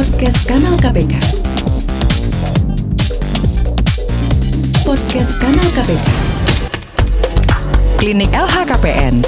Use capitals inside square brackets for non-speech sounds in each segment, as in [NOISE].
Podcast Kanal KPK. Podcast Kanal KPK. Klinik LHKPN.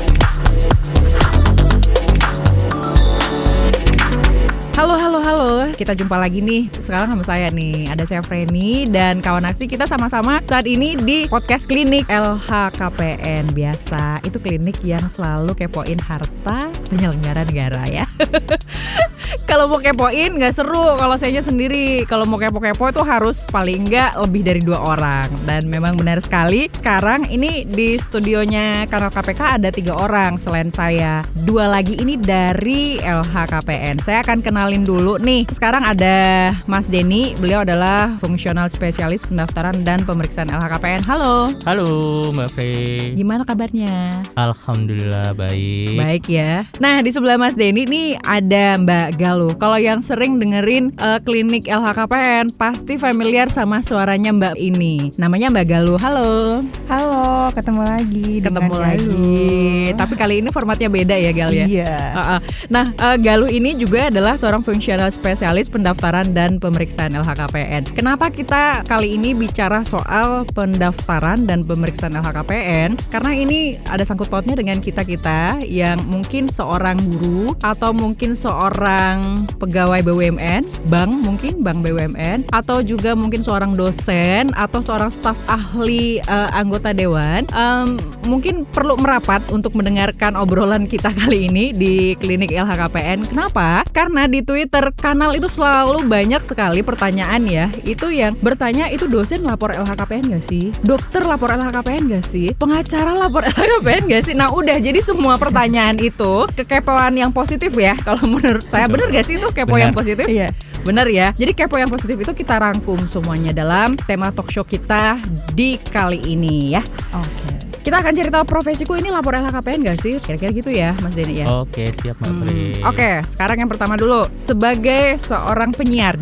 Halo, halo, halo. Kita jumpa lagi nih. Sekarang sama saya nih. Ada saya Freni dan kawan aksi kita sama-sama saat ini di podcast klinik LHKPN biasa. Itu klinik yang selalu kepoin harta penyelenggara negara ya. [LAUGHS] kalau mau kepoin nggak seru kalau saya sendiri. Kalau mau kepo-kepo itu harus paling nggak lebih dari dua orang. Dan memang benar sekali sekarang ini di studionya kanal KPK ada tiga orang selain saya. Dua lagi ini dari LHKPN saya akan kenalin dulu nih. Sekarang ada Mas Denny beliau adalah fungsional spesialis pendaftaran dan pemeriksaan LHKPN halo. Halo Mbak Frey gimana kabarnya? Alhamdulillah baik. Baik ya. Nah di sebelah Mas Denny nih ada Mbak Galuh. Kalau yang sering dengerin uh, klinik LHKPN pasti familiar sama suaranya Mbak ini. Namanya Mbak Galuh. Halo. Halo, ketemu lagi. Ketemu lagi. Galuh. Tapi kali ini formatnya beda ya Gal ya. Iya. Uh-uh. Nah, uh, Galuh ini juga adalah seorang fungsional spesialis pendaftaran dan pemeriksaan LHKPN. Kenapa kita kali ini bicara soal pendaftaran dan pemeriksaan LHKPN? Karena ini ada sangkut pautnya dengan kita-kita yang mungkin seorang guru atau mungkin seorang pegawai BUMN, bank mungkin bank BUMN atau juga mungkin seorang dosen atau seorang staf ahli uh, anggota dewan um, mungkin perlu merapat untuk mendengarkan obrolan kita [LAUGHS] kali ini di klinik LHKPN. Kenapa? Karena di Twitter kanal itu selalu banyak sekali pertanyaan ya. Itu yang bertanya itu dosen lapor LHKPN gak sih? Dokter lapor LHKPN gak sih? Pengacara lapor [LAUGHS] LHKPN gak sih? Nah udah jadi semua pertanyaan itu kekepoan yang positif ya. Kalau menurut saya bener gak sih itu kepo yang Benar. positif? Iya. Bener ya. Jadi kepo yang positif itu kita rangkum semuanya dalam tema talk show kita di kali ini ya. Oke. Kita akan cari tahu profesiku ini lapor LHKPN gak sih? Kira-kira gitu ya Mas Denny ya. Oke siap Mbak Hmm, Oke, sekarang yang pertama dulu sebagai seorang penyiar.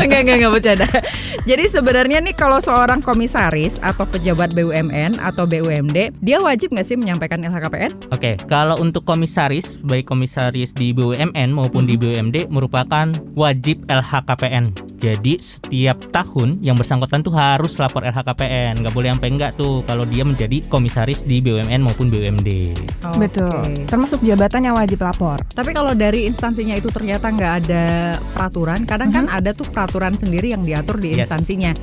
enggak enggak enggak bercanda. Jadi sebenarnya nih kalau seorang komisaris atau pejabat BUMN atau BUMD, dia wajib nggak sih menyampaikan LHKPN? Oke kalau untuk komisaris Baik komisaris di BUMN maupun di BUMD Merupakan wajib LHKPN Jadi setiap tahun yang bersangkutan tuh harus lapor LHKPN Nggak boleh sampai enggak tuh Kalau dia menjadi komisaris di BUMN maupun BUMD Betul. Oke. Termasuk jabatan yang wajib lapor. Tapi kalau dari instansinya itu ternyata nggak ada peraturan, kadang kan ada tuh peraturan sendiri yang diatur di Yes. instansinya.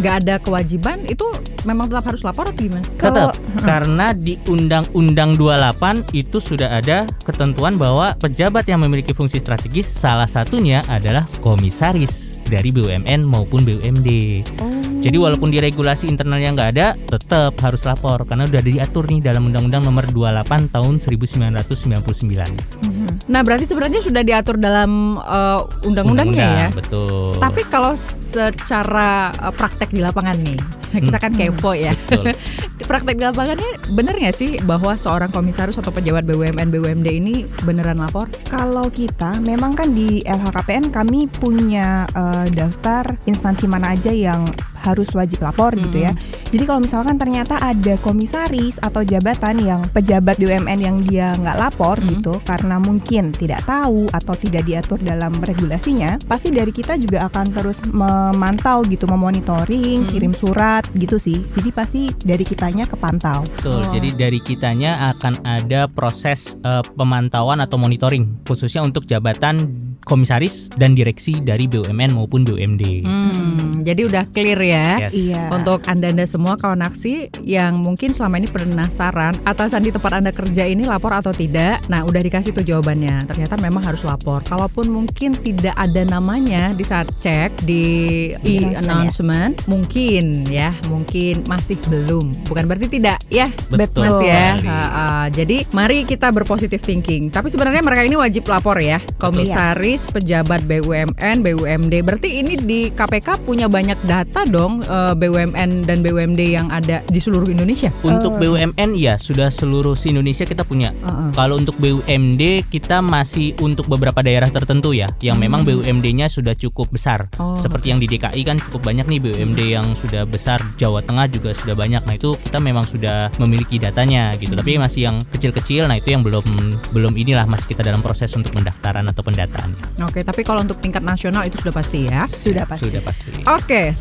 Nggak ada kewajiban, itu memang tetap harus lapor atau gimana? Kalau- Tetap karena di Undang-Undang 28 itu sudah ada ketentuan bahwa pejabat yang memiliki fungsi strategis salah satunya adalah komisaris dari BUMN maupun BUMD. Jadi walaupun di regulasi internalnya nggak ada, tetap harus lapor karena udah diatur nih dalam Undang-Undang Nomor 28 Tahun 1999. Nah, berarti sebenarnya sudah diatur dalam uh, undang-undangnya ya. Undang-undang, Betul. Tapi kalau secara uh, praktek di lapangan nih, [LAUGHS] kita kan kepo ya. [LAUGHS] Praktek di lapangannya bener nggak sih bahwa seorang komisaris atau pejabat BUMN BUMD ini beneran lapor? Kalau kita memang kan di LHKPN kami punya eh, daftar instansi mana aja yang harus wajib lapor gitu ya. Jadi kalau misalkan ternyata ada komisaris atau jabatan yang pejabat BUMN yang dia nggak lapor Hmm. gitu karena mungkin tidak tahu atau tidak diatur dalam regulasinya, pasti dari kita juga akan terus memantau gitu, memonitoring, Hmm. kirim surat gitu sih. Jadi pasti dari kitanya kepantau. Betul. Oh. Jadi dari kitanya akan ada proses eh, pemantauan atau monitoring khususnya untuk jabatan komisaris dan direksi dari BUMN maupun BUMD. Hmm, jadi udah clear ya. Yes. Iya. Untuk anda-anda semua kawan aksi yang mungkin selama ini penasaran atasan di tempat anda kerja ini lapor atau tidak, nah udah dikasih tuh jawabannya. Ternyata memang harus lapor. Kalaupun mungkin tidak ada namanya di saat cek di e-announcement, mungkin ya, mungkin masih belum. Bukan berarti tidak ya. Betul Mas ya. Ha, ha. jadi mari kita berpositif thinking. Tapi sebenarnya mereka ini wajib lapor ya, komisaris komisaris, pejabat BUMN, BUMD. Berarti ini di KPK punya banyak data dong eh, BUMN dan BUMD yang ada di seluruh Indonesia. Untuk BUMN ya sudah seluruh se Indonesia kita punya. Heeh. Kalau untuk BUMD kita masih untuk beberapa daerah tertentu ya, yang memang BUMD-nya sudah cukup besar. Oh, Seperti yang di DKI kan cukup banyak nih BUMD yang sudah besar, Jawa Tengah juga sudah banyak. Nah itu kita memang sudah memiliki datanya gitu. Tapi masih yang kecil-kecil, nah itu yang belum belum inilah masih kita dalam proses untuk pendaftaran atau pendataan. Oke, tapi kalau untuk tingkat nasional itu sudah pasti ya. Sudah pasti. Sudah pasti. Oke,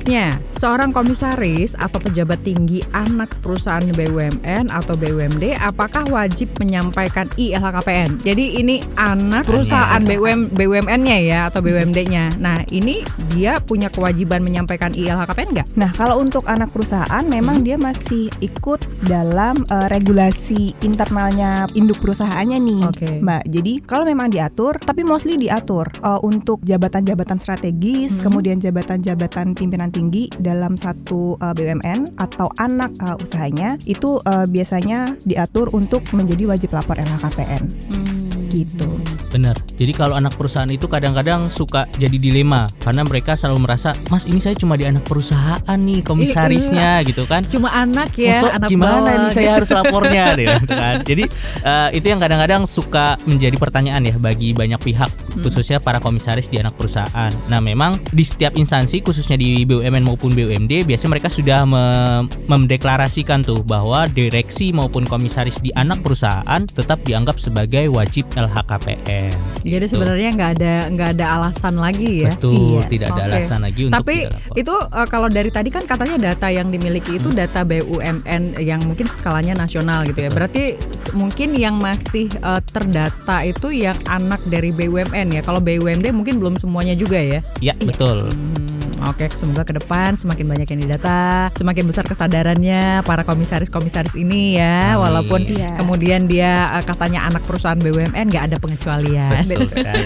selanjutnya seorang komisaris atau pejabat tinggi anak perusahaan BUMN atau BUMD apakah wajib menyampaikan ILHKPN? Jadi ini anak perusahaan BUM BUMN-nya ya atau BUMD-nya. Nah, ini dia punya kewajiban menyampaikan ILHKPN nggak? Nah, kalau untuk anak perusahaan memang dia masih ikut dalam eh, regulasi internalnya induk perusahaannya nih, Oke. Mbak. Jadi kalau memang diatur, tapi mostly diatur eh, untuk jabatan-jabatan strategis, Hmm. kemudian jabatan-jabatan pimpinan tinggi dalam satu eh, BUMN atau anak eh, usahanya itu eh, biasanya diatur untuk menjadi wajib lapor LHKPN. Gitu. Bener. Jadi kalau anak perusahaan itu kadang-kadang suka jadi dilema karena mereka selalu merasa, Mas ini saya cuma di anak perusahaan nih komisarisnya gitu kan. Cuma anak ya, Masuk anak gimana bawah nih saya gitu. harus lapornya gitu kan. Jadi eh, itu yang kadang-kadang suka menjadi pertanyaan ya bagi banyak pihak Hmm. khususnya para komisaris di anak perusahaan. Nah, memang di setiap instansi khususnya di BUMN maupun BUMD biasanya mereka sudah me- mendeklarasikan tuh bahwa direksi maupun komisaris di anak perusahaan tetap dianggap sebagai wajib LHKPN. Jadi Gitu. sebenarnya nggak ada nggak ada alasan lagi ya. Betul, Iya. tidak ada Oke. alasan lagi untuk Tapi itu uh, kalau dari tadi kan katanya data yang dimiliki itu data BUMN yang mungkin skalanya nasional gitu ya. Betul. Berarti mungkin yang masih uh, terdata itu yang anak dari BUMN ya. Kalau BUMD mungkin belum semuanya juga ya. Ya, betul. Hmm, Oke, semoga ke depan semakin banyak yang didata, semakin besar kesadarannya para komisaris-komisaris ini ya. Amin. Walaupun Iya. kemudian dia uh, katanya anak perusahaan BUMN nggak ada pengecualian. Betul sekali.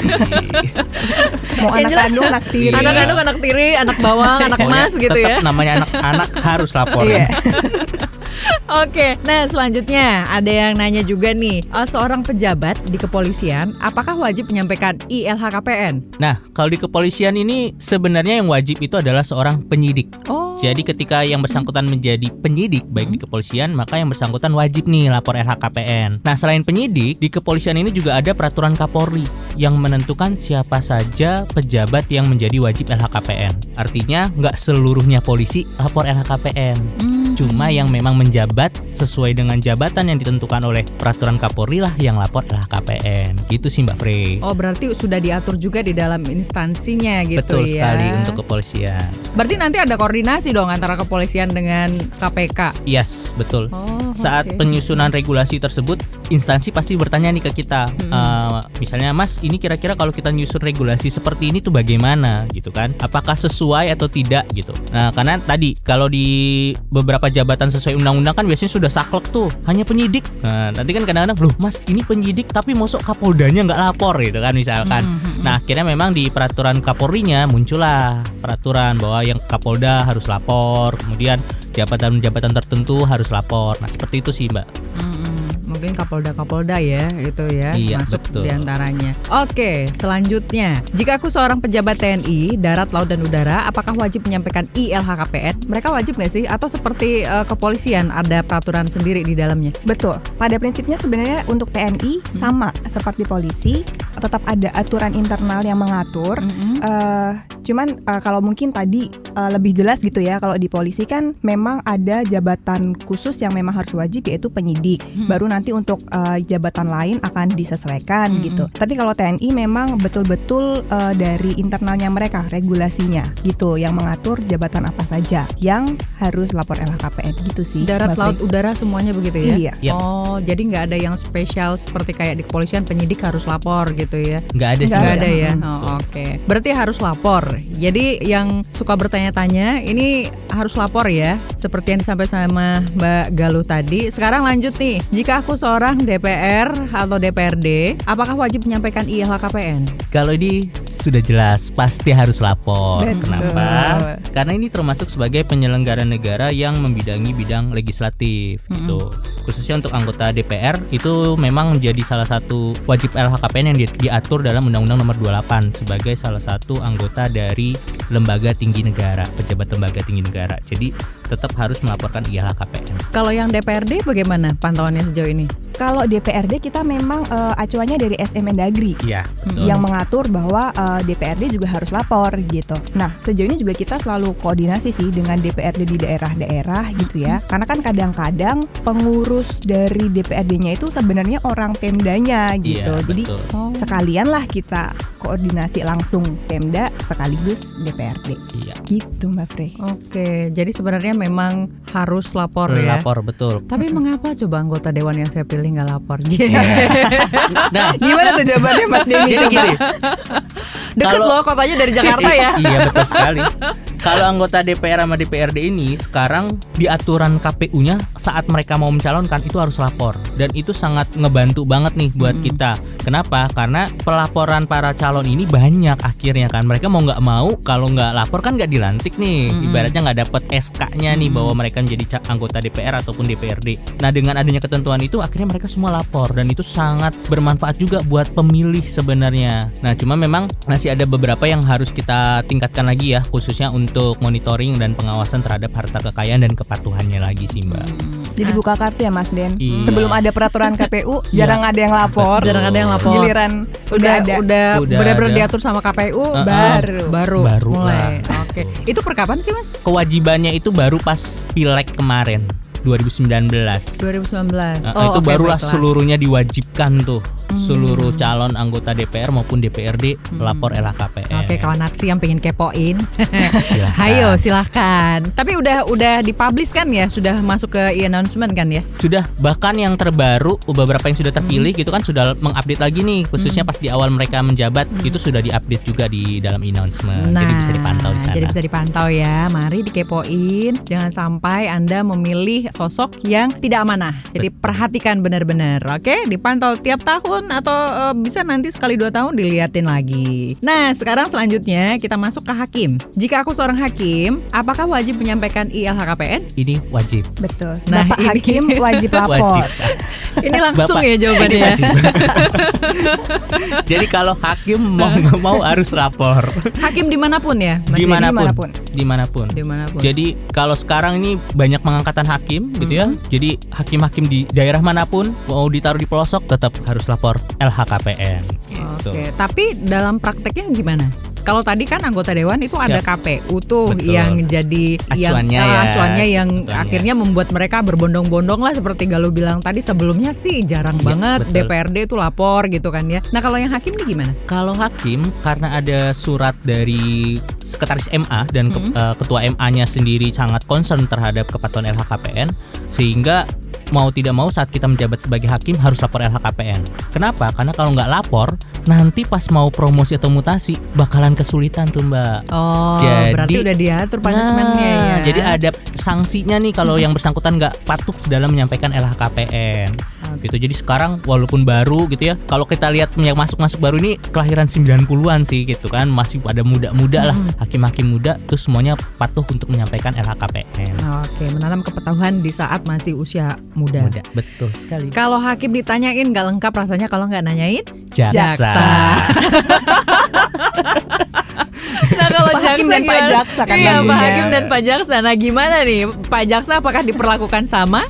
[LAUGHS] Mau anak jelas- kandung, anak tiri. Iya. Anak kandung, anak tiri, anak bawang, anak emas gitu tetap ya. Namanya anak-anak harus lapor. Iya. [LAUGHS] Oke, nah selanjutnya ada yang nanya juga nih, eh, seorang pejabat di kepolisian, apakah wajib menyampaikan ILHKPN? Nah, kalau di kepolisian ini sebenarnya yang wajib itu adalah seorang penyidik. Oh, Jadi ketika yang bersangkutan menjadi penyidik baik di kepolisian, maka yang bersangkutan wajib nih lapor LHKPN. Nah, selain penyidik, di kepolisian ini juga ada peraturan Kapolri yang menentukan siapa saja pejabat yang menjadi wajib LHKPN. Artinya nggak seluruhnya polisi lapor LHKPN. Cuma yang memang menjabat sesuai dengan jabatan yang ditentukan oleh peraturan Kapolri lah yang lapor LHKPN. Gitu sih Mbak Frey. oh berarti sudah diatur juga di dalam instansinya gitu Betul ya. sekali untuk kepolisian. Berarti nanti ada koordinasi dong antara kepolisian dengan KPK. Yes, betul. Oh, Saat penyusunan regulasi tersebut, instansi pasti bertanya nih ke kita, Hmm. Eh, misalnya Mas, ini kira-kira kalau kita nyusun regulasi seperti ini tuh bagaimana, gitu kan? Apakah sesuai atau tidak, gitu? Nah, karena tadi kalau di beberapa jabatan sesuai undang-undang kan biasanya sudah saklek tuh, hanya penyidik. Nah, nanti kan kadang-kadang, loh Mas, ini penyidik tapi masuk kapoldanya nggak lapor, gitu kan misalkan. Hmm, Nah, akhirnya memang di peraturan Kapolrinya muncullah peraturan bahwa yang Kapolda harus lapor, kemudian jabatan-jabatan tertentu harus lapor. Nah, seperti itu sih, Mbak. Mm-mm. Mungkin Kapolda-Kapolda ya itu ya Iya, masuk betul. di antaranya. Oke, selanjutnya, jika aku seorang pejabat TNI, darat, laut dan udara, apakah wajib menyampaikan ILHKPN? Mereka wajib nggak sih? Atau seperti eh, kepolisian ada peraturan sendiri di dalamnya? Betul. Pada prinsipnya sebenarnya untuk TNI sama seperti polisi, tetap ada aturan internal yang mengatur. Eh, cuman eh, kalau mungkin tadi eh, lebih jelas gitu ya, kalau di polisi kan memang ada jabatan khusus yang memang harus wajib yaitu penyidik. Baru nanti untuk eh, jabatan lain akan disesuaikan gitu. Tapi kalau TNI memang betul-betul eh, dari internalnya mereka regulasinya gitu yang mengatur jabatan apa saja yang harus lapor LHKPN gitu sih. Darat, Mbak laut, udara semuanya begitu ya? Iya. Yap. Oh, jadi nggak ada yang spesial seperti kayak di kepolisian penyidik harus lapor gitu ya? Nggak ada sih. Nggak ada ya. Oh. Oke. Berarti harus lapor. Jadi yang suka bertanya-tanya ini harus lapor ya, seperti yang disampaikan sama Mbak Galuh tadi. Sekarang lanjut nih. Jika aku seorang DPR atau DPRD, apakah wajib menyampaikan ILHKPN? Kalau di sudah jelas pasti harus lapor. Betul. Kenapa? Karena ini termasuk sebagai penyelenggara negara yang membidangi bidang legislatif gitu. Khususnya untuk anggota DPR itu memang menjadi salah satu wajib LHKPN yang di- diatur dalam Undang-Undang Nomor 28 sebagai salah satu anggota dari lembaga tinggi negara, pejabat lembaga tinggi negara. Jadi tetap harus melaporkan ILHKPN. Kalau yang DPRD bagaimana pantauannya sejauh ini? Kalau DPRD kita memang eh, acuannya dari SM Mendagri Iya, yang mengatur bahwa eh, DPRD juga harus lapor gitu. Nah sejauh ini juga kita selalu koordinasi sih dengan DPRD di daerah-daerah gitu ya. Karena kan kadang-kadang pengurus dari DPRD-nya itu sebenarnya orang Pemdanya gitu. Iya, Jadi betul. sekalian lah kita koordinasi langsung Pemda sekaligus DPRD. Iya. Gitu Mbak Frey. Oke, jadi sebenarnya memang harus lapor ya. Lapor betul. Tapi mengapa coba anggota dewan yang saya pilih nggak lapor? [LAUGHS] Nah, Gimana tuh jawabannya Mas Denny? jadi gini, Deket Kalau- loh kotanya dari Jakarta ya. iya betul sekali. Kalau anggota DPR sama DPRD ini sekarang di aturan KPU-nya saat mereka mau mencalonkan itu harus lapor dan itu sangat ngebantu banget nih buat kita. Kenapa? Karena pelaporan para calon ini banyak akhirnya kan mereka mau nggak mau kalau nggak lapor kan nggak dilantik nih. Ibaratnya nggak dapet SK-nya nih bahwa mereka menjadi anggota DPR ataupun DPRD. Nah dengan adanya ketentuan itu akhirnya mereka semua lapor dan itu sangat bermanfaat juga buat pemilih sebenarnya. Nah cuma memang masih ada beberapa yang harus kita tingkatkan lagi ya khususnya untuk monitoring dan pengawasan terhadap harta kekayaan dan kepatuhannya lagi sih mbak. Jadi buka kartu ya Mas Den. Iya. Sebelum ada peraturan KPU, Iya. jarang ada yang lapor. Betul. Jarang ada yang lapor. Giliran udah, Udah ada. udah, Udah benar-benar diatur sama KPU Uh-uh. baru baru Baru mulai. lah. Oke. Itu per kapan sih Mas? Kewajibannya itu baru pas pileg kemarin 2019. 2019. Nah, itu oke, barulah baiklah. seluruhnya diwajibkan tuh Hmm. seluruh calon anggota DPR maupun DPRD lapor LHKPN. Oke, kawan aksi yang pengen kepoin. [LAUGHS] Silahkan. Hayo, silahkan. Tapi udah udah dipublish kan ya? Sudah masuk ke e-announcement kan ya? Sudah bahkan yang terbaru beberapa yang sudah terpilih gitu kan sudah mengupdate lagi nih khususnya pas di awal mereka menjabat itu sudah diupdate juga di dalam announcement. Jadi bisa dipantau di sana. Nah, Jadi bisa dipantau ya. Mari dikepoin. Jangan sampai Anda memilih sosok yang tidak amanah. Jadi perhatikan benar-benar. Oke, dipantau tiap tahun atau eh, bisa nanti sekali dua tahun diliatin lagi. Nah, sekarang selanjutnya kita masuk ke hakim. Jika aku seorang hakim, apakah wajib menyampaikan ILHKPN? Ini wajib. Betul. Nah, Bapak ini- hakim wajib [LAUGHS] lapor. Wajib. [LAUGHS] Ini langsung Bapak, ya jawabannya. ini ya. wajib. [LAUGHS] Jadi kalau hakim mau nggak mau harus lapor. Hakim di mana pun ya? Di mana pun, di mana pun. di mana pun. Di mana pun. Jadi kalau sekarang ini banyak pengangkatan hakim gitu ya. Jadi hakim-hakim di daerah mana pun mau ditaruh di pelosok tetap harus lapor LHKPN. Gitu. Oke, tapi dalam prakteknya gimana? Kalau tadi kan anggota dewan itu Siap. ada KPU tuh Betul. yang jadi yang Acuannya ah, ya. acuannya yang akhirnya membuat mereka berbondong-bondong lah seperti Galuh bilang tadi sebelumnya sih jarang Iya, banget betul. DPRD itu lapor gitu kan ya. Nah kalau yang hakim nih gimana? Kalau hakim karena ada surat dari sekretaris MA dan ke- Mm-hmm. eh, ketua MA-nya sendiri sangat concern terhadap kepatuhan LHKPN sehingga mau tidak mau saat kita menjabat sebagai hakim harus lapor LHKPN. Kenapa? Karena kalau nggak lapor nanti pas mau promosi atau mutasi bakalan kesulitan tuh Mbak. Oh, Jadi- berarti udah diatur punishmentnya Nah, ya. Jadi ada sanksinya nih kalau yang bersangkutan nggak patuh dalam menyampaikan LHKPN. Gitu. Jadi sekarang walaupun baru gitu ya, kalau kita lihat yang masuk-masuk baru ini kelahiran 90-an sih gitu kan, masih pada muda-muda lah, hakim-hakim muda tuh semuanya patuh untuk menyampaikan LHKPN. Oke, menanam kepatuhan di saat masih usia muda. Muda, betul sekali. Kalau hakim ditanyain nggak lengkap rasanya kalau nggak nanyain? Jaksa. [LAUGHS] Nah kalau Pak Hakim dan Pak? Jaksa kan Iya Pak. Hakim dan Pak Jaksa Nah gimana nih Pak Jaksa apakah diperlakukan sama?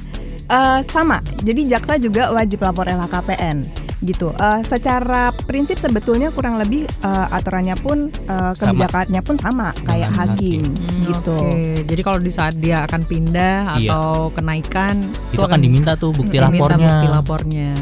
Eh, sama. Jadi jaksa juga wajib lapor LHKPN gitu. Eh, secara prinsip sebetulnya kurang lebih eh, aturannya pun eh, kebijakannya pun sama kayak Dengan hakim, gitu. Oke, Jadi kalau di saat dia akan pindah Iya. atau kenaikan Itu akan diminta tuh bukti diminta lapornya. bukti lapornya.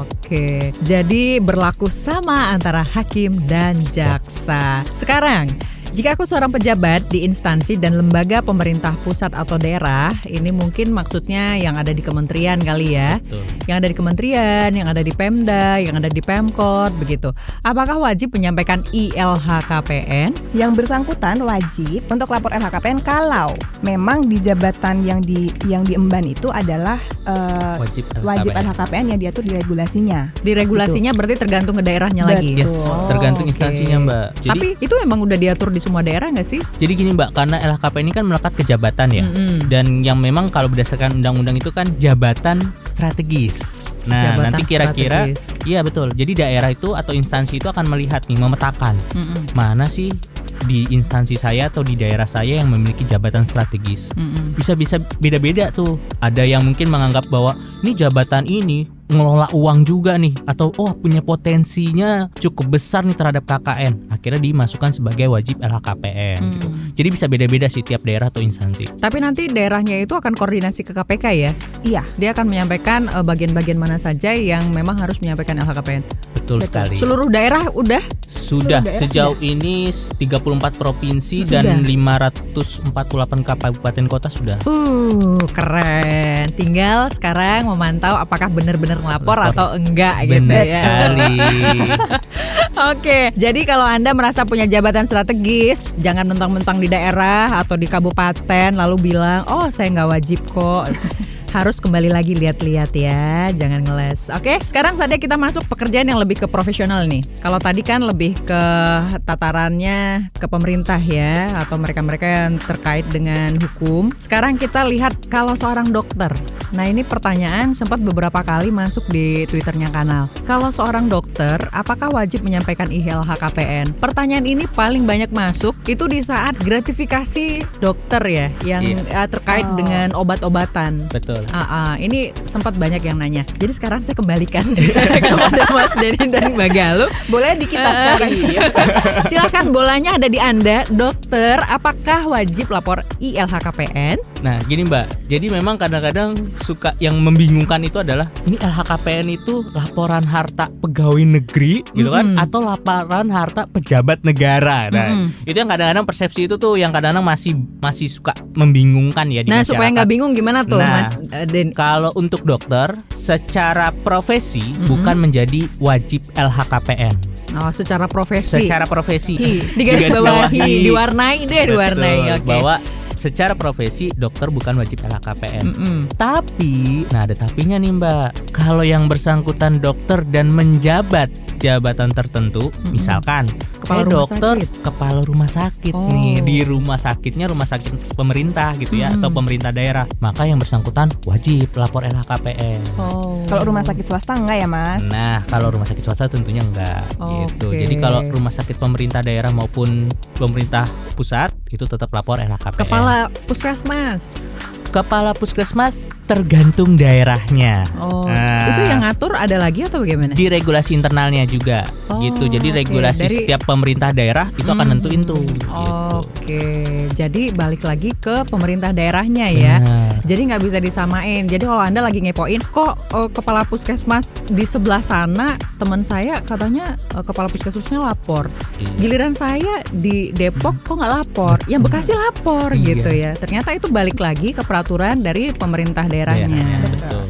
Oke. Jadi berlaku sama antara hakim dan jaksa. Sekarang Jika aku seorang pejabat di instansi dan lembaga pemerintah pusat atau daerah, ini mungkin maksudnya yang ada di kementerian kali ya. Betul. Yang ada di kementerian, yang ada di Pemda, yang ada di Pemkot, begitu. Apakah wajib menyampaikan ILHKPN? Yang bersangkutan wajib untuk lapor LHKPN kalau memang di jabatan yang di yang diemban itu adalah eh, Wajib wajib LHKPN. Yang diatur di regulasinya. Di regulasinya berarti tergantung ke daerahnya lagi. Yes, Oh, tergantung oke. instansinya Mbak. Jadi Tapi itu emang udah diatur di semua daerah nggak sih? jadi gini Mbak, karena LHKPN ini kan melekat ke jabatan ya. Mm-mm. Dan yang memang kalau berdasarkan undang-undang itu kan jabatan strategis. Nah, Jabatan nanti kira-kira iya betul. Jadi daerah itu atau instansi itu akan melihat nih memetakan Mm-mm. mana sih di instansi saya atau di daerah saya yang memiliki jabatan strategis. Mm-mm. Bisa-bisa beda-beda tuh. Ada yang mungkin menganggap bahwa ini jabatan ini ngelola uang juga nih atau oh punya potensinya cukup besar nih terhadap KKN. Akhirnya dimasukkan sebagai wajib LHKPN gitu. Mm. Jadi bisa beda-beda sih tiap daerah atau instansi. Tapi nanti daerahnya itu akan koordinasi ke KPK ya. Iya. Dia akan menyampaikan eh, bagian-bagian mana saja yang memang harus menyampaikan LHKPN. Betul, sekali. Seluruh daerah udah Sudah daerah sejauh ini 34 provinsi Sudah. dan 548 kabupaten kota sudah. Uh, keren. Tinggal sekarang memantau apakah benar-benar ngelapor Lapor. atau enggak gitu Benar ya. sekali. [LAUGHS] Oke, jadi kalau Anda merasa punya jabatan strategis, jangan mentang-mentang di daerah atau di kabupaten lalu bilang, "Oh, saya nggak wajib kok." Harus kembali lagi lihat-lihat ya, jangan ngeles. Oke, sekarang saatnya kita masuk pekerjaan yang lebih ke profesional nih. Kalau tadi kan lebih ke tatarannya ke pemerintah ya, atau mereka-mereka yang terkait dengan hukum. Sekarang kita lihat kalau seorang dokter. Nah ini pertanyaan sempat beberapa kali masuk di twitternya kanal. Kalau seorang dokter, apakah wajib menyampaikan ILHKPN? Pertanyaan ini paling banyak masuk itu di saat gratifikasi dokter ya, yang Iya. eh, terkait Oh. dengan obat-obatan. Betul. Ah, ah, ini sempat banyak yang nanya. Jadi sekarang saya kembalikan [LAUGHS] kepada Mas Denny dan Mbak Galuh. Boleh di kita Ah, sekarang. iya. [LAUGHS] Silahkan bolanya ada di Anda, dokter. Apakah wajib lapor ILHKPN? Nah, gini Mbak. Jadi memang kadang-kadang suka yang membingungkan itu adalah ini LHKPN itu laporan harta pegawai negeri gitu kan atau laporan harta pejabat negara. Nah, Mm-mm. itu yang kadang-kadang persepsi itu tuh yang kadang-kadang masih masih suka membingungkan ya di Nah, supaya masyarakat. nggak bingung gimana tuh, Nah, Mas Den? Kalau untuk dokter, secara profesi Mm-mm. bukan menjadi wajib LHKPN. Oh, secara profesi. Secara profesi. di garis bawahi, diwarnai deh, diwarnai. Oke. Bahwa secara profesi dokter bukan wajib LHKPN. Mm-mm. Tapi, nah ada tapinya nih Mbak. Kalau yang bersangkutan dokter dan menjabat jabatan tertentu, misalkan Kepala saya rumah dokter sakit. kepala rumah sakit Oh. nih di rumah sakitnya rumah sakit pemerintah gitu ya Mm-mm. atau pemerintah daerah, maka yang bersangkutan wajib lapor LHKPN. Oh. Kalau rumah sakit swasta enggak ya, Mas? Nah, kalau rumah sakit swasta tentunya enggak gitu. Oke. Jadi kalau rumah sakit pemerintah daerah maupun pemerintah pusat itu tetap lapor LHKPN. Kepala puskesmas. Kepala puskesmas tergantung daerahnya. Oh, Nah. itu yang ngatur ada lagi atau bagaimana? Di regulasi internalnya juga Oh, gitu. Jadi oke. regulasi Dari- setiap pemerintah daerah itu akan Hmm. nentuin tuh gitu. Oke, jadi balik lagi ke pemerintah daerahnya ya. Benar. Jadi nggak bisa disamain. Jadi kalau anda lagi ngepoin, kok eh, kepala puskesmas di sebelah sana teman saya katanya eh, kepala puskesmasnya lapor. Iya. Giliran saya di Depok kok nggak lapor? Yang Bekasi lapor Iya. gitu ya. Ternyata itu balik lagi ke peraturan dari pemerintah daerahnya. Betul.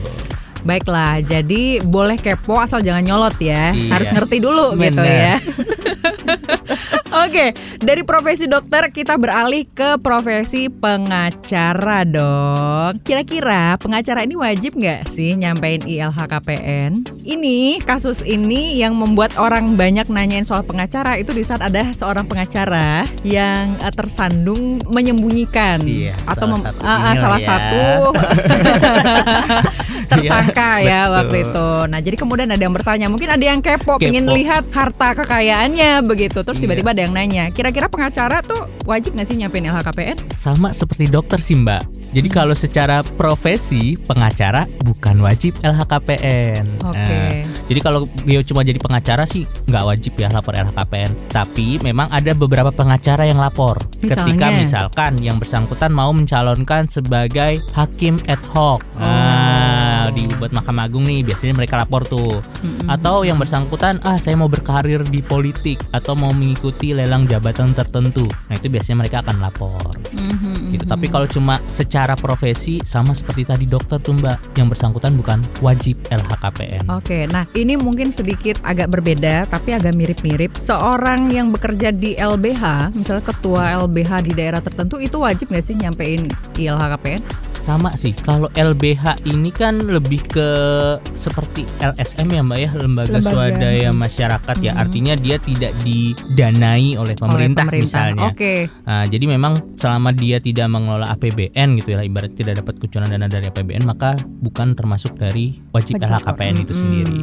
Baiklah, jadi boleh kepo asal jangan nyolot ya. Iya. Harus ngerti dulu gitu Benar. ya. [LAUGHS] Oke, dari profesi dokter kita beralih ke profesi pengacara dong. Kira-kira pengacara ini wajib nggak sih nyampein ILHKPN? Ini kasus ini yang membuat orang banyak nanyain soal pengacara itu di saat ada seorang pengacara yang eh, tersandung menyembunyikan Iya, atau salah satu inilah salah ya. satu [LAUGHS] tersangka ya betul. waktu itu. Nah, jadi kemudian ada yang bertanya, mungkin ada yang kepo, Kepo. pengen lihat harta kekayaannya begitu. Terus Iya. tiba-tiba ada yang nanya, kira-kira pengacara tuh wajib nggak sih nyampein LHKPN? Sama seperti dokter sih Mbak. Jadi kalau secara profesi pengacara bukan wajib LHKPN. Oke. Nah, jadi kalau dia cuma jadi pengacara sih nggak wajib ya lapor LHKPN. Tapi memang ada beberapa pengacara yang lapor. Ketika Misalnya? misalkan yang bersangkutan mau mencalonkan sebagai hakim ad hoc. Oh. Nah, uh, dibuat Mahkamah Agung nih biasanya mereka lapor tuh Mm-mm. atau yang bersangkutan ah saya mau berkarir di politik atau mau mengikuti lelang jabatan tertentu nah itu biasanya mereka akan lapor Mhm, gitu mhm. tapi kalau cuma secara profesi sama seperti tadi dokter tuh mbak yang bersangkutan bukan wajib LHKPN Oke, nah ini mungkin sedikit agak berbeda tapi agak mirip-mirip. Seorang yang bekerja di LBH, misalnya ketua LBH di daerah tertentu itu wajib nggak sih nyampein ILHKPN? Sama sih kalau LBH ini kan lebih ke seperti LSM ya mbak ya lembaga, Lembaga. swadaya masyarakat ya Mhm. artinya dia tidak didanai oleh pemerintah, Oleh pemerintah. misalnya Oke. Nah, jadi memang selama dia tidak mengelola APBN gitu ya, ibarat tidak dapat kucuran dana dari APBN, maka bukan termasuk dari wajib Wajib LHKPN itu sendiri.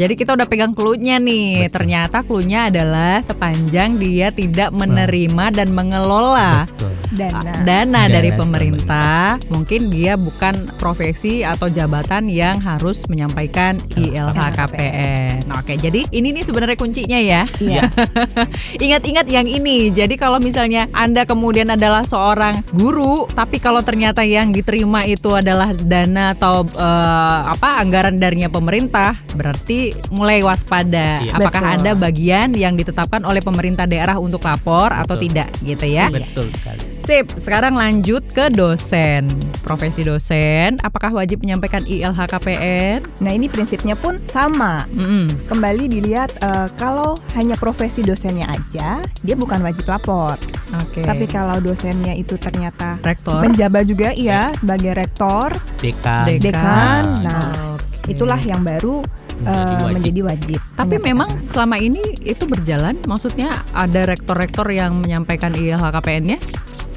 Jadi kita udah pegang clue-nya nih. Betul. Ternyata clue-nya adalah sepanjang dia tidak menerima dan mengelola Betul. Dana. dana Dana dari dari pemerintah, mungkin dia bukan profesi atau jabatan yang harus menyampaikan ILHKPN. Nah, Oke, jadi ini nih sebenarnya kuncinya ya. Iya. [LAUGHS] Ingat-ingat yang ini. Jadi kalau misalnya Anda kemudian adalah seorang guru, tapi kalau ternyata yang diterima itu adalah dana atau eh, apa anggaran darinya pemerintah, berarti mulai waspada. Iya. Apakah Betul. Anda bagian yang ditetapkan oleh pemerintah daerah untuk lapor atau Betul. tidak gitu ya? Betul sekali. Sip, sekarang lanjut ke dosen. Profesi dosen, apakah wajib menyampaikan ILHKPN? Nah ini prinsipnya pun sama. Mm-mm. Kembali dilihat eh, kalau hanya profesi dosennya aja, dia bukan wajib lapor. Oke. Tapi kalau dosennya itu ternyata rektor, menjabat juga iya sebagai rektor, Dekan. Dekan. dekan. Nah, Oke. itulah yang baru Menjadi eh, wajib. menjadi wajib. Tapi memang selama ini itu berjalan, maksudnya ada rektor-rektor yang menyampaikan ILHKPN-nya,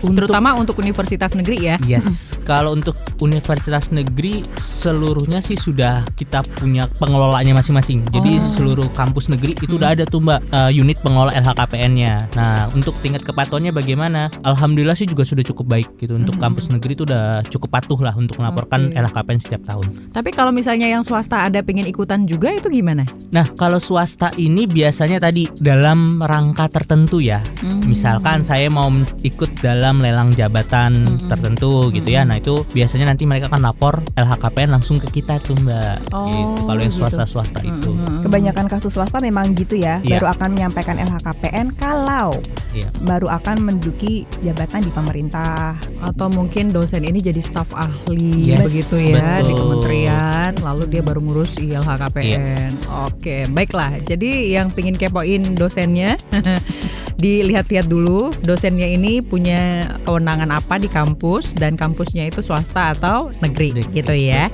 Untuk- terutama untuk universitas negeri ya. Yes, kalau untuk universitas negeri seluruhnya sih sudah kita punya pengelolaannya masing-masing. Jadi Oh. seluruh kampus negeri itu udah ada tuh mbak eh, unit pengelola LHKPN-nya. Nah untuk tingkat kepatuhannya bagaimana? Alhamdulillah sih juga sudah cukup baik gitu. Untuk kampus negeri itu udah cukup patuh lah untuk melaporkan Oke. LHKPN setiap tahun. Tapi kalau misalnya yang swasta ada pengen ikutan juga itu gimana? Nah kalau swasta ini biasanya tadi dalam rangka tertentu ya. Hmm. Misalkan saya mau ikut dalam lelang jabatan Mm-mm. tertentu gitu ya. Nah, itu biasanya nanti mereka akan lapor LHKPN langsung ke kita tuh, Mbak. Oh, gitu. Kalau yang gitu. swasta-swasta itu. Hmm. kebanyakan kasus swasta memang gitu ya, Iya. baru akan menyampaikan LHKPN kalau Iya. baru akan menduduki jabatan di pemerintah. atau mungkin dosen ini jadi staf ahli Yes, begitu ya di betul. kementerian lalu dia baru ngurus ILHKPN oke baiklah jadi yang pingin kepoin dosennya [LAUGHS] dilihat-lihat dulu dosennya ini punya kewenangan apa di kampus dan kampusnya itu swasta atau negeri gitu ya.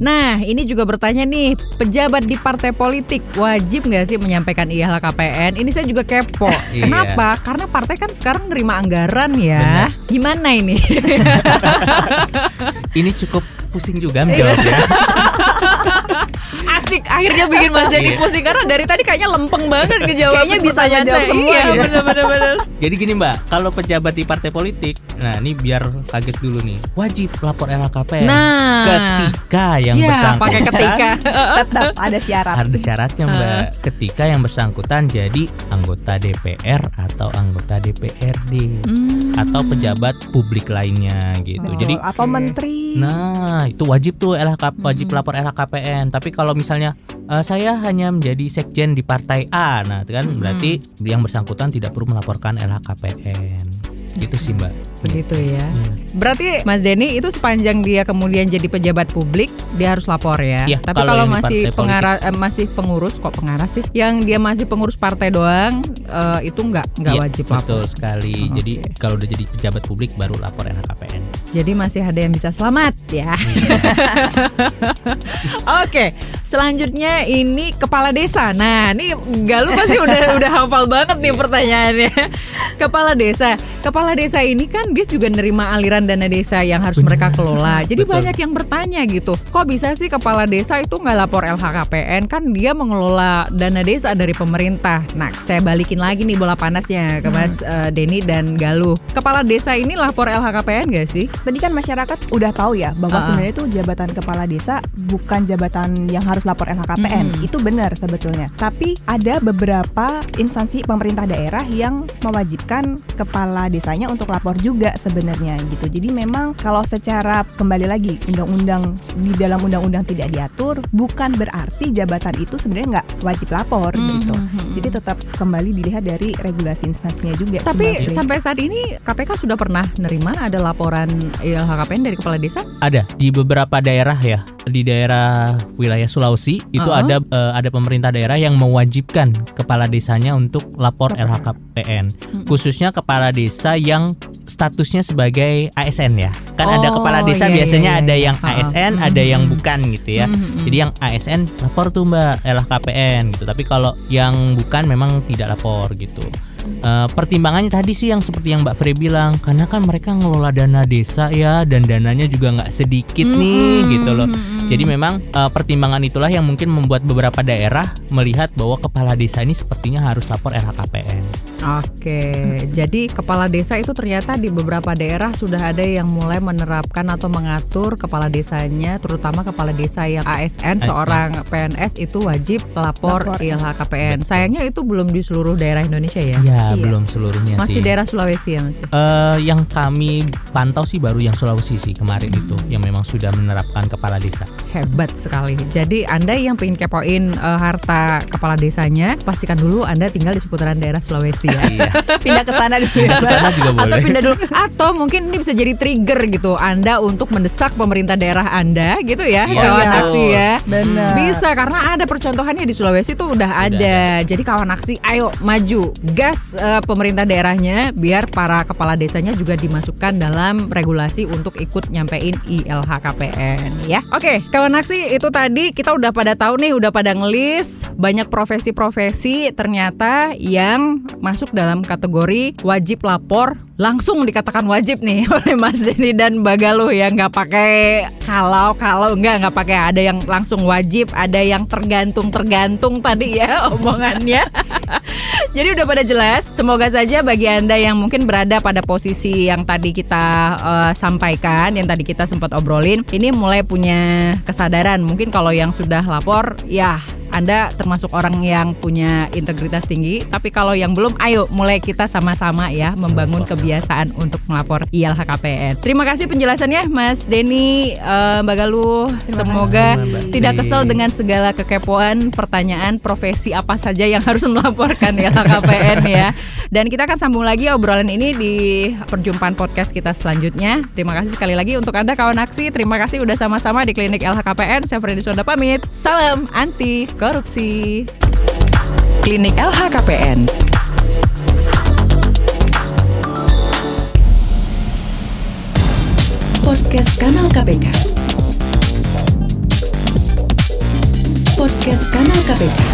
Nah, ini juga bertanya nih, pejabat di partai politik wajib nggak sih menyampaikan ILHKPN? Ini saya juga kepo. [LAUGHS] Iya. Kenapa? Karena partai kan sekarang nerima anggaran ya. Gimana ini? [LAUGHS] Ini cukup pusing juga menjawabnya. [LAUGHS] Akhirnya bikin Mas Jadi Iya. pusing karena dari tadi kayaknya lempeng banget ngejawab Kayaknya bisa ngejawab saya. semua Iya, gitu. bener-bener. bener. Jadi gini, Mbak, kalau pejabat di partai politik, nah ini biar kaget dulu nih. Wajib lapor LHKPN. Nah. ketika yang Ya, bersangkutan pakai ketika. [LAUGHS] Tetap ada syarat. ada syaratnya mbak ketika yang bersangkutan jadi anggota DPR atau anggota DPRD Hmm. atau pejabat publik lainnya gitu Betul. jadi atau Oke. menteri. nah itu wajib tuh LHK wajib lapor LHKPN tapi kalau misalnya eh, saya hanya menjadi sekjen di partai A nah itu kan Mm-mm. berarti yang bersangkutan tidak perlu melaporkan LHKPN gitu sih mbak Begitu ya. Iya. Berarti Mas Denny itu sepanjang dia kemudian jadi pejabat publik dia harus lapor ya. Iya, Tapi kalau kalau masih pengarah eh, masih pengurus kok pengarah sih, yang dia masih pengurus partai doang eh, itu nggak nggak Iya, wajib betul lapor. sekali Oh, jadi oke. kalau udah jadi pejabat publik baru lapor LHKPN Jadi masih ada yang bisa selamat ya. [LAUGHS] Oke, selanjutnya ini kepala desa. Nah, ini Galuh pasti udah [LAUGHS] udah hafal banget nih pertanyaannya. Kepala desa, kepala desa ini kan dia juga nerima aliran dana desa yang harus Benar. mereka kelola. Jadi Betul. banyak yang bertanya gitu, kok bisa sih kepala desa itu nggak lapor LHKPN? Kan dia mengelola dana desa dari pemerintah. Nah, saya balikin lagi nih bola panasnya ke Mas eh, Denny dan Galuh. Kepala desa ini lapor LHKPN gak sih? Tadi kan masyarakat udah tahu ya bahwa Ah. sebenarnya itu jabatan kepala desa bukan jabatan yang harus harus lapor LHKPN. Hmm. Itu benar sebetulnya. Tapi ada beberapa instansi pemerintah daerah yang mewajibkan kepala desanya untuk lapor juga sebenarnya gitu. Jadi memang kalau secara kembali lagi undang-undang di dalam undang-undang tidak diatur bukan berarti jabatan itu sebenarnya nggak wajib lapor Hmm, gitu. Jadi tetap kembali dilihat dari regulasi instansinya juga. Tapi sebenarnya. sampai saat ini KPK sudah pernah nerima ada laporan ILHKPN dari kepala desa? Ada di beberapa daerah ya, di daerah wilayah Sulawesi itu Uh-uh. ada eh, ada pemerintah daerah yang mewajibkan kepala desanya untuk lapor LHKPN, Hmm. khususnya kepala desa yang statusnya sebagai ASN ya. Kan ada Oh, kepala desa iya, biasanya iya, ada iya. yang Ha-ha. ASN, Hmm, ada yang bukan gitu ya. Jadi yang ASN lapor tuh Mbak LHKPN gitu. Tapi kalau yang bukan memang tidak lapor gitu. Eh, pertimbangannya tadi sih yang seperti yang Mbak Frey bilang, karena kan mereka ngelola dana desa ya dan dananya juga nggak sedikit nih gitu loh. Jadi memang eh, pertimbangan itulah yang mungkin membuat beberapa daerah melihat bahwa kepala desa ini sepertinya harus lapor LHKPN. Oke, jadi kepala desa itu ternyata di beberapa daerah sudah ada yang mulai menerapkan atau mengatur kepala desanya, terutama kepala desa yang ASN, ASN. seorang PNS itu wajib lapor Lapor. ILHKPN. Betul. Sayangnya itu belum di seluruh daerah Indonesia ya. Ya, Iya. belum seluruhnya Masih sih. daerah Sulawesi ya masih. Eh, yang kami pantau sih baru yang Sulawesi sih kemarin itu yang memang sudah menerapkan kepala desa. Hebat sekali. Jadi Anda yang pengen kepoin eh, harta kepala desanya, pastikan dulu Anda tinggal di seputaran daerah Sulawesi ya. Iya. [LAUGHS] pindah ke sana dulu ya. Mbak. Sana juga atau pindah dulu atau mungkin ini bisa jadi trigger gitu Anda untuk mendesak pemerintah daerah Anda gitu ya Iya, kawan aksi ya Benar. bisa karena ada percontohannya di Sulawesi tuh udah ada jadi kawan aksi ayo maju gas eh, pemerintah daerahnya biar para kepala desanya juga dimasukkan dalam regulasi untuk ikut nyampein ILHKPN ya oke kawan aksi itu tadi kita udah pada tahu nih udah pada ngelis banyak profesi-profesi ternyata yang masuk dalam kategori wajib lapor. Langsung dikatakan wajib nih [LAUGHS] oleh Mas Denny dan Bagaluh ya nggak pakai kalau kalau nggak nggak pakai. Ada yang langsung wajib ada yang tergantung tergantung tadi ya [LAUGHS] omongannya. [LAUGHS] Jadi udah pada jelas semoga saja bagi anda yang mungkin berada pada posisi yang tadi kita eh, sampaikan yang tadi kita sempat obrolin ini mulai punya kesadaran. Mungkin kalau yang sudah lapor ya anda termasuk orang yang punya integritas tinggi, tapi kalau yang belum, ayo mulai kita sama-sama ya membangun kebiasaan untuk melapor ILHKPN. Terima kasih penjelasannya, Mas Denny, eh, Mbak Galuh. Terima Semoga kasih, tidak kesel dengan segala kekepoan, pertanyaan, profesi apa saja yang harus melaporkan ILHKPN ya. Dan kita akan sambung lagi obrolan ini di perjumpaan podcast kita selanjutnya. Terima kasih sekali lagi untuk Anda kawan aksi. Terima kasih udah sama-sama di klinik LHKPN. Saya Freddy Sonda pamit. Salam anti korupsi. Klinik LHKPN. Podcast Kanal KPK. Podcast Kanal KPK.